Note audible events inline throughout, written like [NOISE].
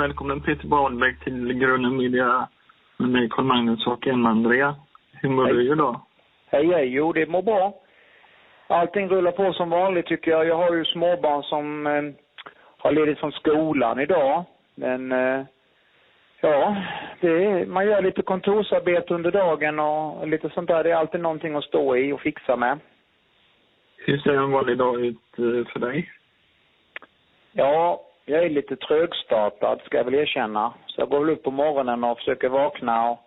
välkommen Peter Wahlbeck till Grunden Media med mig Carl Magnus och Emma-Andrea. Hur mår Hej. du idag? Hej, hej. Jo, det mår bra. Allting rullar på som vanligt tycker jag. Jag har ju småbarn som eh, har ledigt från skolan idag. Men eh, ja, det är, man gör lite kontorsarbete under dagen och lite sånt där. Det är alltid någonting att stå i och fixa med. Hur ser en vanlig dag ut eh, för dig? Ja, jag är lite trögstartad ska jag väl erkänna. Så jag går väl upp på morgonen och försöker vakna och,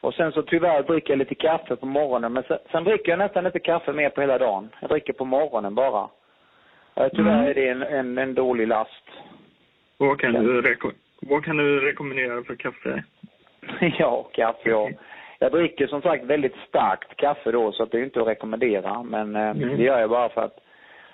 och sen så tyvärr dricker jag lite kaffe på morgonen. Men sen, sen dricker jag nästan inte kaffe mer på hela dagen. Jag dricker på morgonen bara. Eh, Tyvärr Mm. är det en, en, en dålig last. Vad kan, du reko- vad kan du rekommendera för kaffe? [LAUGHS] ja, kaffe ja. Jag dricker som sagt väldigt starkt kaffe då så att det är inte att rekommendera. Men eh, Mm. det gör jag bara för att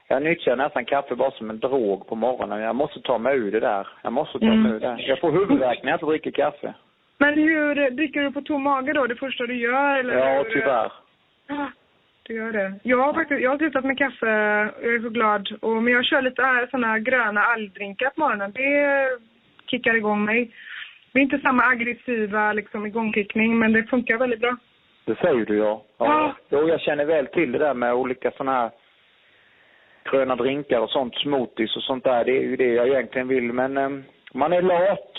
jag nyttjar nästan kaffe bara som en drog på morgonen. Jag måste ta mig ur det där. Jag måste ta Mm. mig ur det. Jag får huvudvärk när jag inte dricker kaffe. Men hur, dricker du på tom mage då, det första du gör? Eller Ja, hur? tyvärr. Ah, Du gör det. Jag har faktiskt, jag har slutat med kaffe, jag är så glad. Och, men jag kör lite såna gröna algdrinkar på morgonen. Det kickar igång mig. Det är inte samma aggressiva liksom, igångkickning, men det funkar väldigt bra. Det säger du ja. ja. Ja. Jo, jag känner väl till det där med olika sådana här gröna drinkar och sånt, smoothies och sånt där. Det är ju det jag egentligen vill. Men eh, man är lat.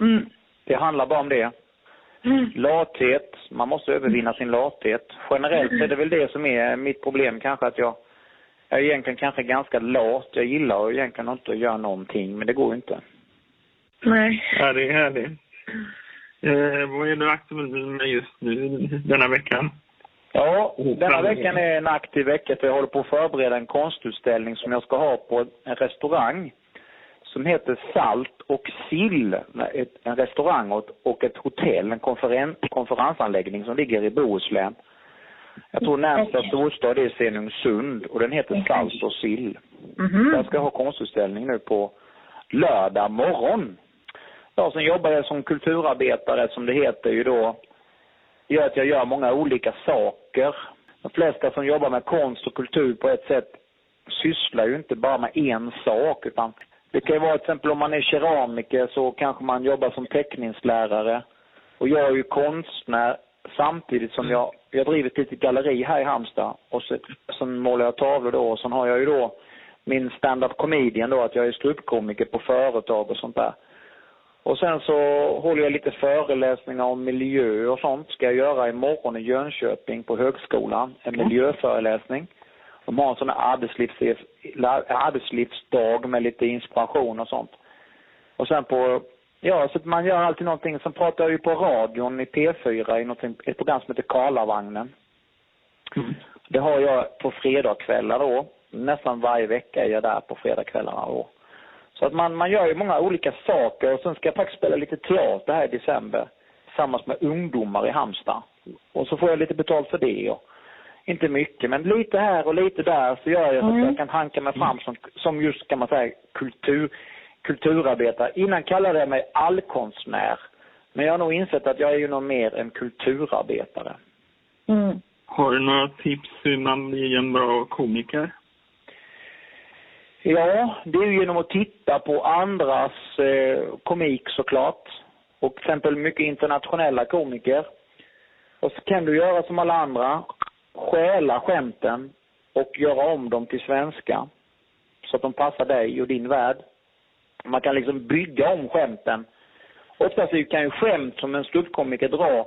Mm. Det handlar bara om det. Mm. Lathet. Man måste övervinna sin lathet. Generellt är det väl det som är mitt problem kanske att jag jag är egentligen kanske ganska lat. Jag gillar egentligen inte att göra någonting, men det går inte. Nej. Ja, det är härligt. Eh, vad är du aktuell med just nu denna veckan? Ja, denna veckan är en aktiv vecka för jag håller på att förbereda en konstutställning som jag ska ha på en restaurang som heter Salt och sill. En restaurang och ett, hotell, en konferen, konferensanläggning som ligger i Bohuslän. Jag tror närmsta storstad är Stenungsund och den heter. Salt och sill. Mhm. Jag ska ha konstutställning nu på lördag morgon. Ja, sen jobbar jag som kulturarbetare som det heter ju då gör att jag gör många olika saker. De flesta som jobbar med konst och kultur på ett sätt sysslar ju inte bara med en sak utan det kan ju vara till exempel om man är keramiker så kanske man jobbar som teckningslärare. Och jag är ju konstnär samtidigt som jag, jag driver ett litet galleri här i Halmstad och så, sen målar jag tavlor då och sen har jag ju då min stand-up comedian då att jag är ståuppkomiker på företag och sånt där. Och sen så håller jag lite föreläsningar om miljö och sånt. Ska jag göra imorgon i Jönköping på högskolan. En miljöföreläsning. De har en sån här arbetslivs, arbetslivsdag med lite inspiration och sånt. Och sen på, ja så man gör alltid någonting. Sen pratar jag ju på radion i P4 i ett program som heter Karlavagnen. Mm. Det har jag på fredagskvällar då. Nästan varje vecka är jag där på fredagskvällarna då. Så att man, man gör ju många olika saker och sen ska jag faktiskt spela lite teater här i december tillsammans med ungdomar i Halmstad. Och så får jag lite betalt för det och inte mycket men lite här och lite där så gör jag så att Mm. jag kan hanka mig fram som, som just kan man säga kultur, kulturarbetare. Innan kallade jag mig allkonstnär. Men jag har nog insett att jag är ju nog mer en kulturarbetare. Mm. Har du några tips hur man blir en bra komiker? Ja, det är ju genom att titta på andras eh, komik såklart. Och till exempel mycket internationella komiker. Och så kan du göra som alla andra. Stjäla skämten och göra om dem till svenska. Så att de passar dig och din värld. Man kan liksom bygga om skämten. Oftast kan ju skämt som en ståuppkomiker dra,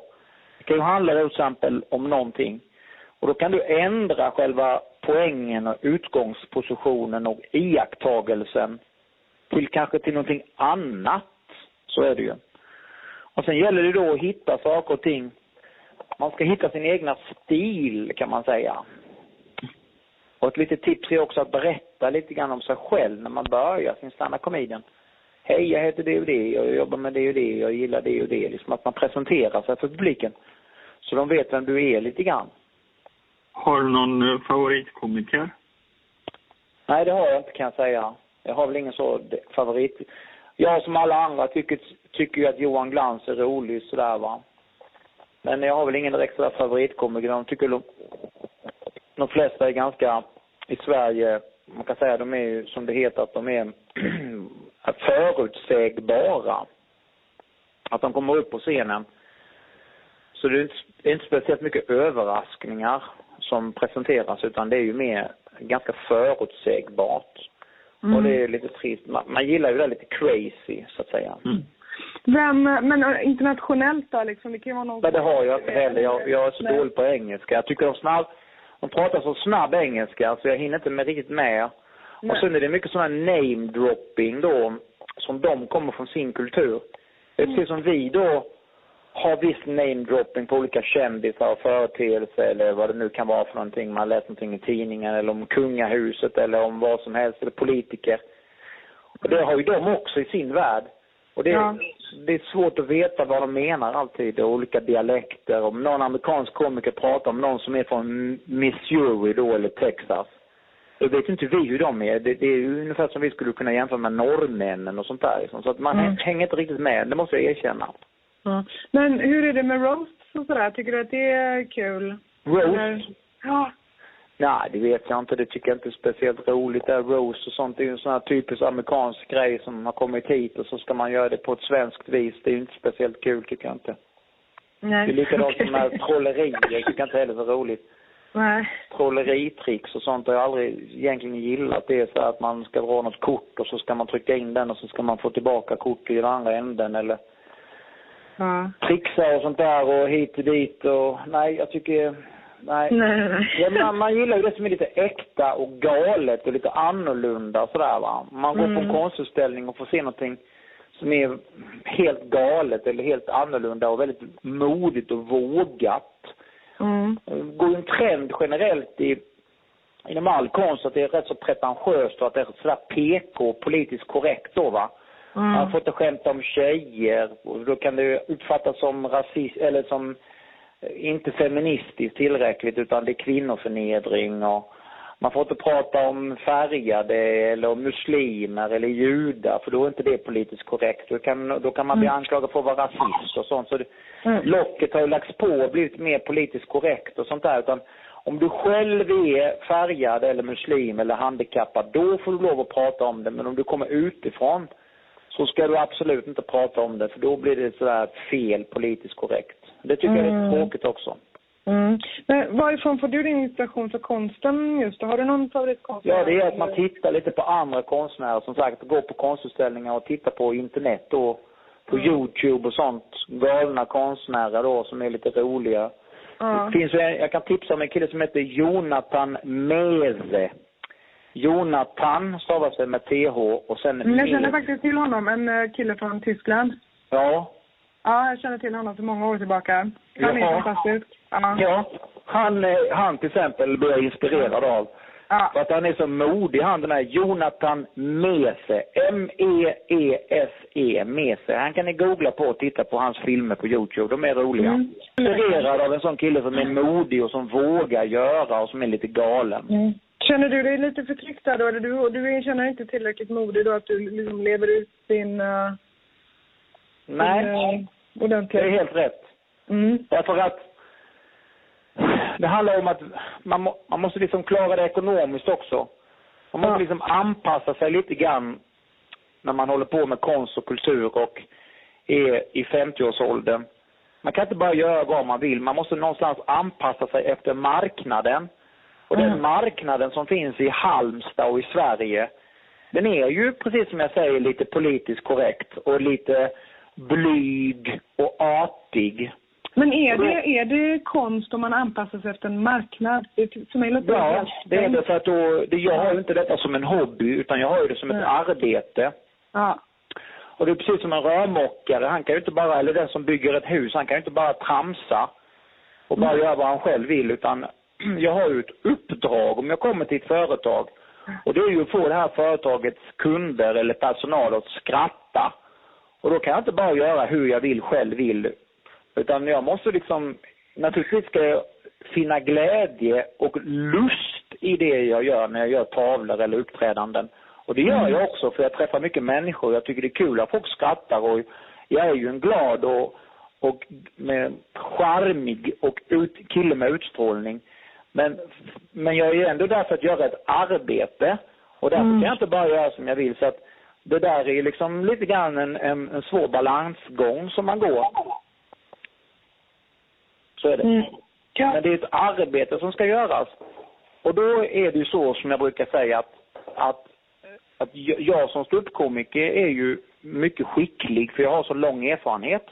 det kan ju handla till exempel om någonting. Och då kan du ändra själva poängen och utgångspositionen och iakttagelsen till kanske till någonting annat. Så är det ju. Och sen gäller det då att hitta saker och ting. Man ska hitta sin egna stil kan man säga. Och ett litet tips är också att berätta lite grann om sig själv när man börjar sin stand comedian. Hej, jag heter det och det, jag jobbar med det och det, jag gillar det och det. Liksom att man presenterar sig för publiken. Så de vet vem du är lite grann. Har du någon eh, favoritkomiker? Nej, det har jag inte kan jag säga. Jag har väl ingen så favorit. Jag som alla andra tycker, tycker ju att Johan Glans är rolig sådär va. Men jag har väl ingen direkt sådär favoritkomiker. De tycker de, de flesta är ganska, i Sverige, man kan säga de är ju som det heter att de är [CLEARS THROAT] förutsägbara. Att de kommer upp på scenen. Så det är inte speciellt mycket överraskningar som presenteras utan det är ju mer ganska förutsägbart. Mm. Och det är lite trist. Man, man gillar ju det lite crazy så att säga. Mm. Vem, men äh, internationellt då liksom? Det kan ju vara någon... Men det har jag inte heller. Jag, jag är så Nej. dålig på engelska. Jag tycker de snabb, de pratar så snabb engelska så jag hinner inte med riktigt med. Och Nej. sen är det mycket sån här name dropping då som de kommer från sin kultur. Det är precis som vi då har viss name dropping på olika kändisar och företeelser eller vad det nu kan vara för någonting. Man läser någonting i tidningen eller om kungahuset eller om vad som helst eller politiker. Och det har ju de också i sin värld. Och det, Ja. det är svårt att veta vad de menar alltid, och olika dialekter. Om någon amerikansk komiker pratar om någon som är från Missouri då, eller Texas. Då vet inte vi hur de är. Det, det är ungefär som vi skulle kunna jämföra med norrmännen och sånt där. Liksom. Så att man Mm. hänger inte riktigt med, det måste jag erkänna. Ja. Men hur är det med roasts och sådär? Tycker du att det är kul? Roast? Eller- Ja. Nej, det vet jag inte. Det tycker jag inte är speciellt roligt. Det är roast och sånt. Det är ju en sån här typisk amerikansk grej som har kommit hit och så ska man göra det på ett svenskt vis. Det är ju inte speciellt kul tycker jag inte. Nej. Det är likadant Okej. som med trollerier. Det tycker jag inte heller är så roligt. Nej. Trolleritricks och sånt har jag aldrig egentligen gillat. Det är så att man ska dra något kort och så ska man trycka in den och så ska man få tillbaka kortet i den andra änden eller Ja. trixa och sånt där och hit och dit och nej, jag tycker, nej. Nej, nej. Ja, man, man gillar ju det som är lite äkta och galet och lite annorlunda och sådär va. Man går på en Mm. konstutställning och får se någonting som är helt galet eller helt annorlunda och väldigt modigt och vågat. Mm. Det går ju en trend generellt i inom all konst att det är rätt så pretentiöst och att det är sådär PK, politiskt korrekt då va. Man Mm. får inte skämta om tjejer och då kan det uppfattas som rasist eller som eh, inte feministiskt tillräckligt utan det är kvinnoförnedring och man får inte prata om färgade eller muslimer eller judar för då är inte det politiskt korrekt. Då kan, då kan man bli Mm. anklagad för att vara rasist och sånt. Så det, Mm. locket har ju lagts på och blivit mer politiskt korrekt och sånt där. Utan om du själv är färgad eller muslim eller handikappad, då får du lov att prata om det. Men om du kommer utifrån så ska du absolut inte prata om det, för då blir det sådär fel politiskt korrekt. Det tycker jag är Mm. tråkigt också. Mm. Men varifrån får du din inspiration för konsten just? Har du någon favoritkonstnär? Ja, det är att man tittar lite på andra konstnärer, som sagt, går på konstutställningar och tittar på internet då, på Mm. Youtube och sånt. Galna konstnärer då, som är lite roliga. Ja. Det finns jag kan tipsa om en kille som heter Jonathan Meze. Jonathan stavar sig med TH och sen Mm, Jag känner faktiskt till honom, en eh, kille från Tyskland. Ja, Ja, jag känner till honom för många år tillbaka. Han är Jaha. fantastisk. Ja. ja. Han, eh, han till exempel blir jag inspirerad av. Ja. För att han är så modig, han den här Jonathan Mese. M-E-E-S-E, Mese. Han kan ni googla på och titta på hans filmer på Youtube. De är roliga. Mm. Inspirerad av en sån kille som är modig och som vågar göra och som är lite galen. Mm. Känner du dig lite förtryckt där då? Eller du, du känner dig inte tillräckligt modig då att du liksom lever ut din... Uh, Nej, din, uh, det är helt rätt. Mm. Därför att det handlar om att man, må, man måste liksom klara det ekonomiskt också. Man måste Ja. liksom anpassa sig lite grann när man håller på med konst och kultur och är i 50-årsåldern. Man kan inte bara göra vad man vill. Man måste någonstans anpassa sig efter marknaden. Och den Mm. marknaden som finns i Halmstad och i Sverige, den är ju precis som jag säger lite politiskt korrekt och lite blyg och artig. Men är det, är det konst om man anpassar sig efter en marknad? Det, för mig låter Ja, det är det för att då, det, jag har ju inte detta som en hobby utan jag har ju det som ett Nej. arbete. Ja. Och det är precis som en rörmokare, han kan ju inte bara, eller den som bygger ett hus, han kan ju inte bara tramsa och bara Mm. göra vad han själv vill utan [CLEARS THROAT] jag har ju ett uppdrag om jag kommer till ett företag och det är ju att få det här företagets kunder eller personal att skratta. Och då kan jag inte bara göra hur jag vill, själv vill. Utan jag måste liksom, naturligtvis ska jag finna glädje och lust i det jag gör när jag gör tavlor eller uppträdanden. Och det gör jag också för jag träffar mycket människor. Jag tycker det är kul att folk skrattar och jag är ju en glad och, och med charmig och ut, kille med utstrålning. Men, men jag är ändå där för att göra ett arbete. Och därför Mm. kan jag inte bara göra som jag vill. Så att det där är liksom lite grann en, en, en svår balansgång som man går. Så är det. Mm. Ja. Men det är ett arbete som ska göras. Och då är det ju så som jag brukar säga att, att, att jag som ståuppkomiker är ju mycket skicklig för jag har så lång erfarenhet.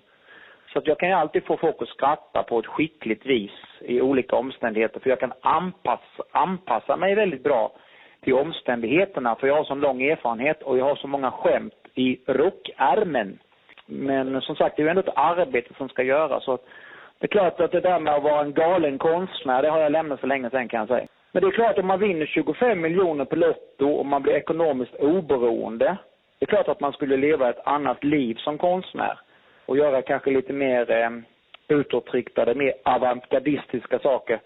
Så att jag kan ju alltid få folk att skratta på ett skickligt vis i olika omständigheter för jag kan anpassa, anpassa mig väldigt bra till omständigheterna för jag har så lång erfarenhet och jag har så många skämt i rockärmen. Men som sagt, det är ju ändå ett arbete som ska göras. Så det är klart att det där med att vara en galen konstnär, det har jag lämnat för länge sedan kan jag säga. Men det är klart att om man vinner 25 miljoner på Lotto och man blir ekonomiskt oberoende. Det är klart att man skulle leva ett annat liv som konstnär och göra kanske lite mer eh, utåtriktade, mer avantgardistiska saker.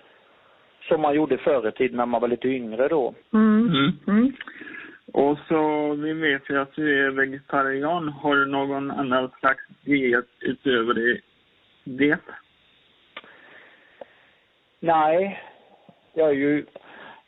Som man gjorde förr i tiden när man var lite yngre då. Mm. Mm. Mm. Och så, vi vet ju att du är vegetarian. Har du någon annan slags diet utöver det? det? Nej, jag är ju,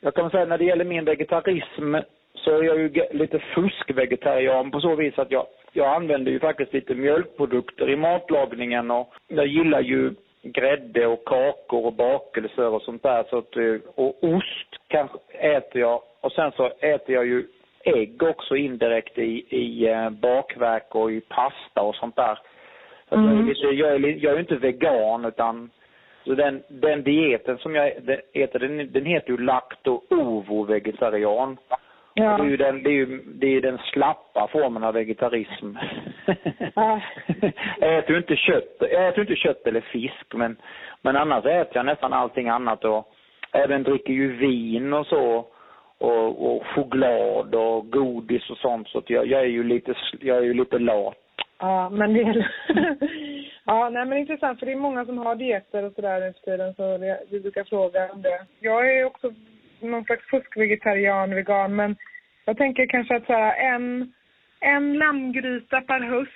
jag kan säga när det gäller min vegetarism så är jag ju lite fuskvegetarian på så vis att jag, jag använder ju faktiskt lite mjölkprodukter i matlagningen och jag gillar ju grädde och kakor och bakelser och sånt där. Så att, eh, och ost kanske äter jag och sen så äter jag ju ägg också indirekt i, i eh, bakverk och i pasta och sånt där. Så att jag, är Mm. lite, jag, är, jag är inte vegan utan så den, den dieten som jag äter, den, den heter ju lacto-ovo-vegetarian. Ja. Det är ju den, det är ju, det är den slappa formen av vegetarism. Ja. jag [LAUGHS] äter inte kött, jag äter inte kött eller fisk men, men annars äter jag nästan allting annat och även dricker ju vin och så och, och choklad och godis och sånt så att jag, jag är ju lite, jag är ju lite lat. Ja, men det är... [LAUGHS] ja, nej men intressant för det är många som har dieter och sådär nu för tiden så det, vi brukar fråga om det. Jag är också någon slags fuskvegetarian, vegan, men jag tänker kanske att så här, en, en lammgryta per höst.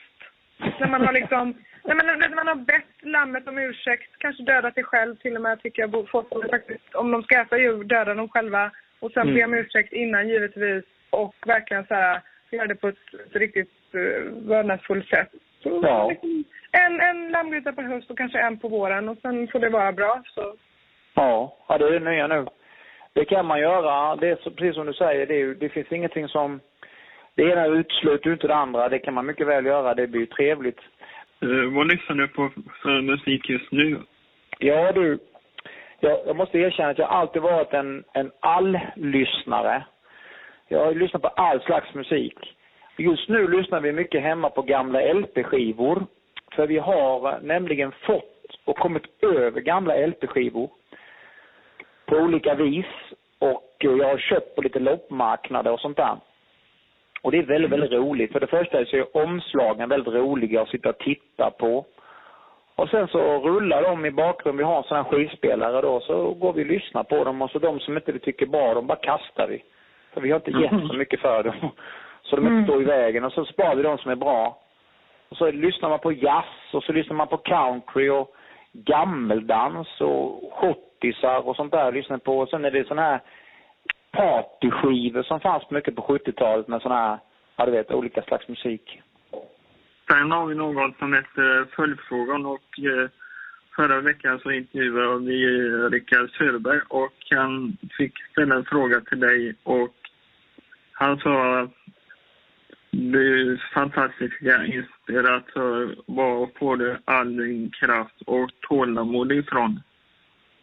När man har liksom, [LAUGHS] nej men när man har bett lammet om ursäkt, kanske dödat sig själv till och med tycker jag folk faktiskt, om de ska äta djur, döda dem själva och sen Mm. be om ursäkt innan givetvis och verkligen så här, göra det på ett, ett riktigt uh, vördnadsfullt sätt. Så, Ja. liksom, en, en lammgryta per höst och kanske en på våren och sen får det vara bra. Så. Ja, ja det är det nya nu. Det kan man göra. Det är precis som du säger, det, är, det finns ingenting som... Det ena utesluter inte det andra. Det kan man mycket väl göra. Det blir ju trevligt. Eh, vad lyssnar du på för musik just nu? Ja du, jag, jag måste erkänna att jag alltid varit en, en all-lyssnare. Jag har lyssnat på all slags musik. Just nu lyssnar vi mycket hemma på gamla LP-skivor. För vi har nämligen fått och kommit över gamla LP-skivor på olika vis. Och jag har köpt på lite loppmarknader och sånt där. Och det är väldigt, väldigt roligt. För det första så är omslagen väldigt roliga att sitta och titta på. Och sen så rullar de i bakgrunden. Vi har en sån här skivspelare då. Så går vi och lyssnar på dem. Och så de som inte vi tycker bra, de bara kastar vi. För vi har inte gett så mycket för dem. [LAUGHS] Så de inte Mm. står i vägen. Och så sparar vi de som är bra. Och så lyssnar man på jazz och så lyssnar man på country och gammeldans och schottisar och sånt där lyssnar på. Och sen är det sån här partyskivor som fanns mycket på 70-talet med sån här, ja du vet, olika slags musik. Sen har vi något som heter Följdfrågan och eh, förra veckan så intervjuade vi eh, Rickard Söderberg och han fick ställa en fråga till dig och han sa att du fantastiska inspiratör, var får du all din kraft och tålamod ifrån?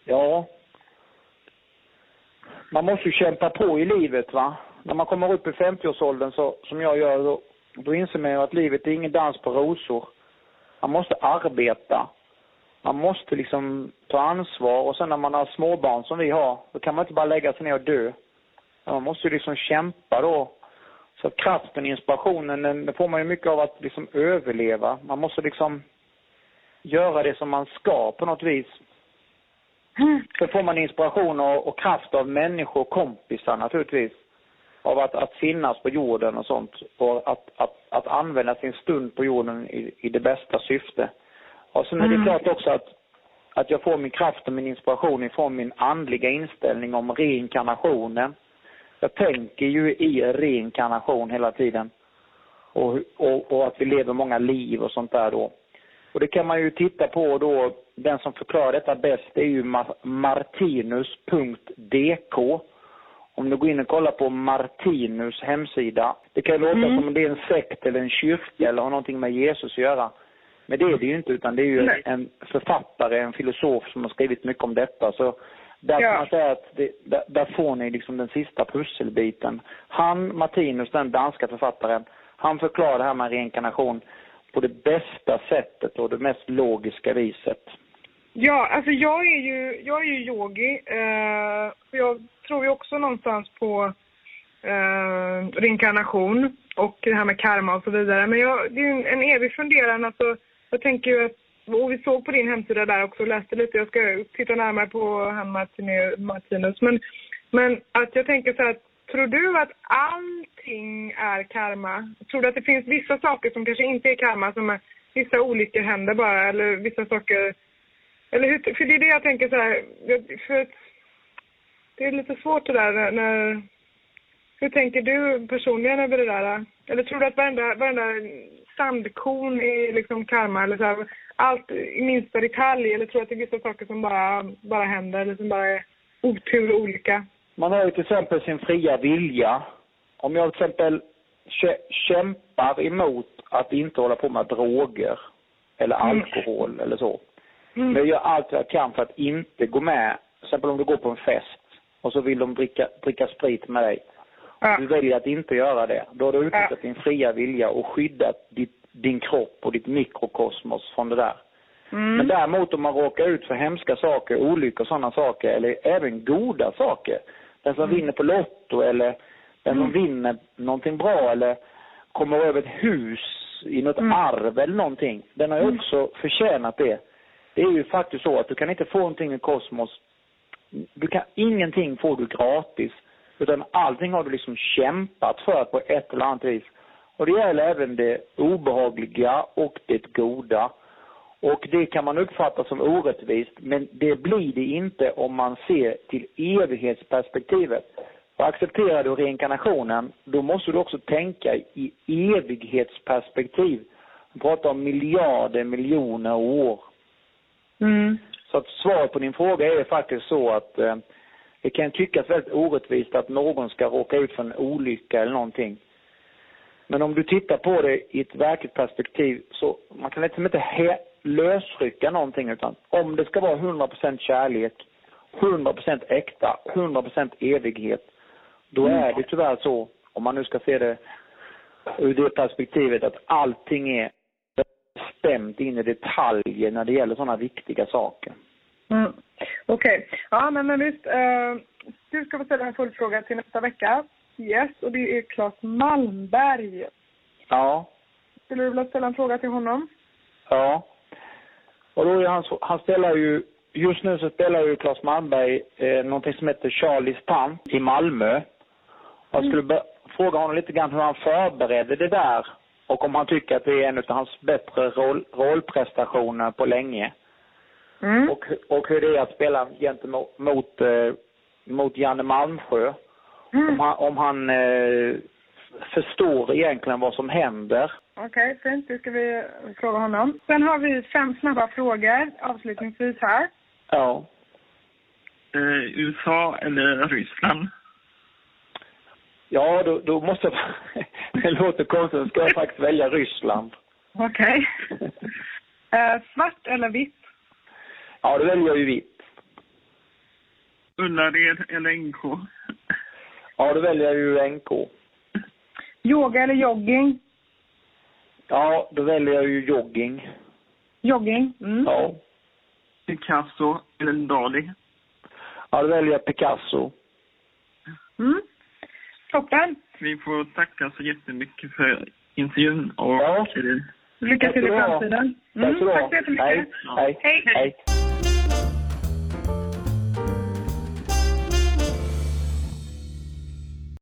Ja. Man måste ju kämpa på i livet va. När man kommer upp i 50-årsåldern så, som jag gör, då, då inser man ju att livet är ingen dans på rosor. Man måste arbeta. Man måste liksom ta ansvar och sen när man har småbarn som vi har, då kan man inte bara lägga sig ner och dö. Man måste ju liksom kämpa då. Så kraften, inspirationen, den, den får man ju mycket av att liksom överleva. Man måste liksom göra det som man ska på något vis. Sen får man inspiration och, och kraft av människor och kompisar naturligtvis. Av att, att finnas på jorden och sånt. Och att, att, att använda sin stund på jorden i, i det bästa syfte. Och sen är det Mm. klart också att, att jag får min kraft och min inspiration ifrån min andliga inställning om reinkarnationen. Jag tänker ju i reinkarnation hela tiden. och, och, och att vi lever många liv och sånt där då. Och det kan man ju titta på då, den som förklarar detta bäst är ju martinus.dk. Om du går in och kollar på Martinus hemsida. Det kan låta Mm. som om det är en sekt eller en kyrka eller har någonting med Jesus att göra. Men det är det ju inte, utan det är ju Nej. en författare, en filosof som har skrivit mycket om detta. Så där Ja. kan man säga att det, där, där får ni liksom den sista pusselbiten. Han, Martinus, den danska författaren, han förklarar det här med reinkarnation på det bästa sättet och det mest logiska viset. Ja, alltså jag är ju, jag är ju yogi. Eh, jag tror ju också någonstans på eh, reinkarnation och det här med karma och så vidare. Men jag, det är ju en, en evig funderan. Alltså, jag tänker ju att, och vi såg på din hemsida där också och läste lite. Jag ska titta närmare på han Martinus. Men, men att jag tänker så här, tror du att allting är karma? Tror du att det finns vissa saker som kanske inte är karma, som är, vissa olyckor händer bara, eller vissa saker eller hur, för det är det jag tänker så här, för det är lite svårt det där när- hur tänker du personligen över det där? Eller tror du att varenda, varenda sandkorn är liksom karma eller så här, allt i minsta detalj eller tror du att det är vissa saker som bara, bara händer eller som bara är otur och olycka? Man har ju till exempel sin fria vilja. Om jag till exempel kä- kämpar emot att inte hålla på med droger eller Mm. alkohol eller så. Mm. Men jag gör allt jag kan för att inte gå med. Till exempel om du går på en fest och så vill de dricka, dricka sprit med dig. Ja. Du väljer att inte göra det. Då har du utnyttjat Ja. din fria vilja och skyddat ditt, din kropp och ditt mikrokosmos från det där. Mm. Men däremot om man råkar ut för hemska saker, olyckor och sådana saker, eller även goda saker. Den som Mm. vinner på Lotto eller den som vinner någonting bra eller kommer över ett hus i något Mm. arv eller någonting. Den har ju Mm. också förtjänat det. Det är ju faktiskt så att du kan inte få någonting i kosmos. Du kan, ingenting får du gratis. Utan allting har du liksom kämpat för på ett eller annat vis. Och det gäller även det obehagliga och det goda. Och det kan man uppfatta som orättvist, men det blir det inte om man ser till evighetsperspektivet. Och accepterar du reinkarnationen, då måste du också tänka i evighetsperspektiv. Vi pratar om miljarder, miljoner år. Mm. Så att svaret på din fråga är faktiskt så att eh, det kan tyckas väldigt orättvist att någon ska råka ut för en olycka eller någonting. Men om du tittar på det i ett verkligt perspektiv så man kan liksom inte he- lösrycka någonting utan om det ska vara 100% kärlek, 100% äkta, 100% evighet, då är det tyvärr så, om man nu ska se det ur det perspektivet, att allting är bestämt in i detaljer när det gäller sådana viktiga saker. Mm. Okej. Ja, men, men visst. Eh, du ska få ställa en följdfråga till nästa vecka. Yes, och det är Claes Malmberg. Ja, Skulle du vilja ställa en fråga till honom? ja. Och då är han, han spelar ju, just nu så spelar ju Claes Malmberg eh, någonting som heter Charlies tant i Malmö. Jag skulle be- fråga honom lite grann hur han förberedde det där och om han tycker att det är en av hans bättre roll, rollprestationer på länge. Mm. Och, och hur det är att spela gentemot mot, eh, mot Janne Malmsjö. Om Mm. han, om han eh, förstår egentligen vad som händer. Okej, fint. Det ska vi fråga honom. Sen har vi fem snabba frågor avslutningsvis här. Ja. Eh, USA eller Ryssland? Ja, då, då måste jag... [LAUGHS] det låter konstigt, då ska jag faktiskt välja Ryssland. Okej. [LAUGHS] Eh, svart eller vitt? Ja, då väljer jag ju vitt. Ullared eller NK? Ja, då väljer jag ju NK. Yoga eller jogging? Ja, då väljer jag ju jogging. Jogging. Mm. Ja. Picasso eller Dali? Ja, då väljer jag Picasso. Mm. Toppen. Vi får tacka så jättemycket för intervjun och Ja. Lycka till i framtiden. Ha. tack så jättemycket. Hej. Hej. Hej. Hej.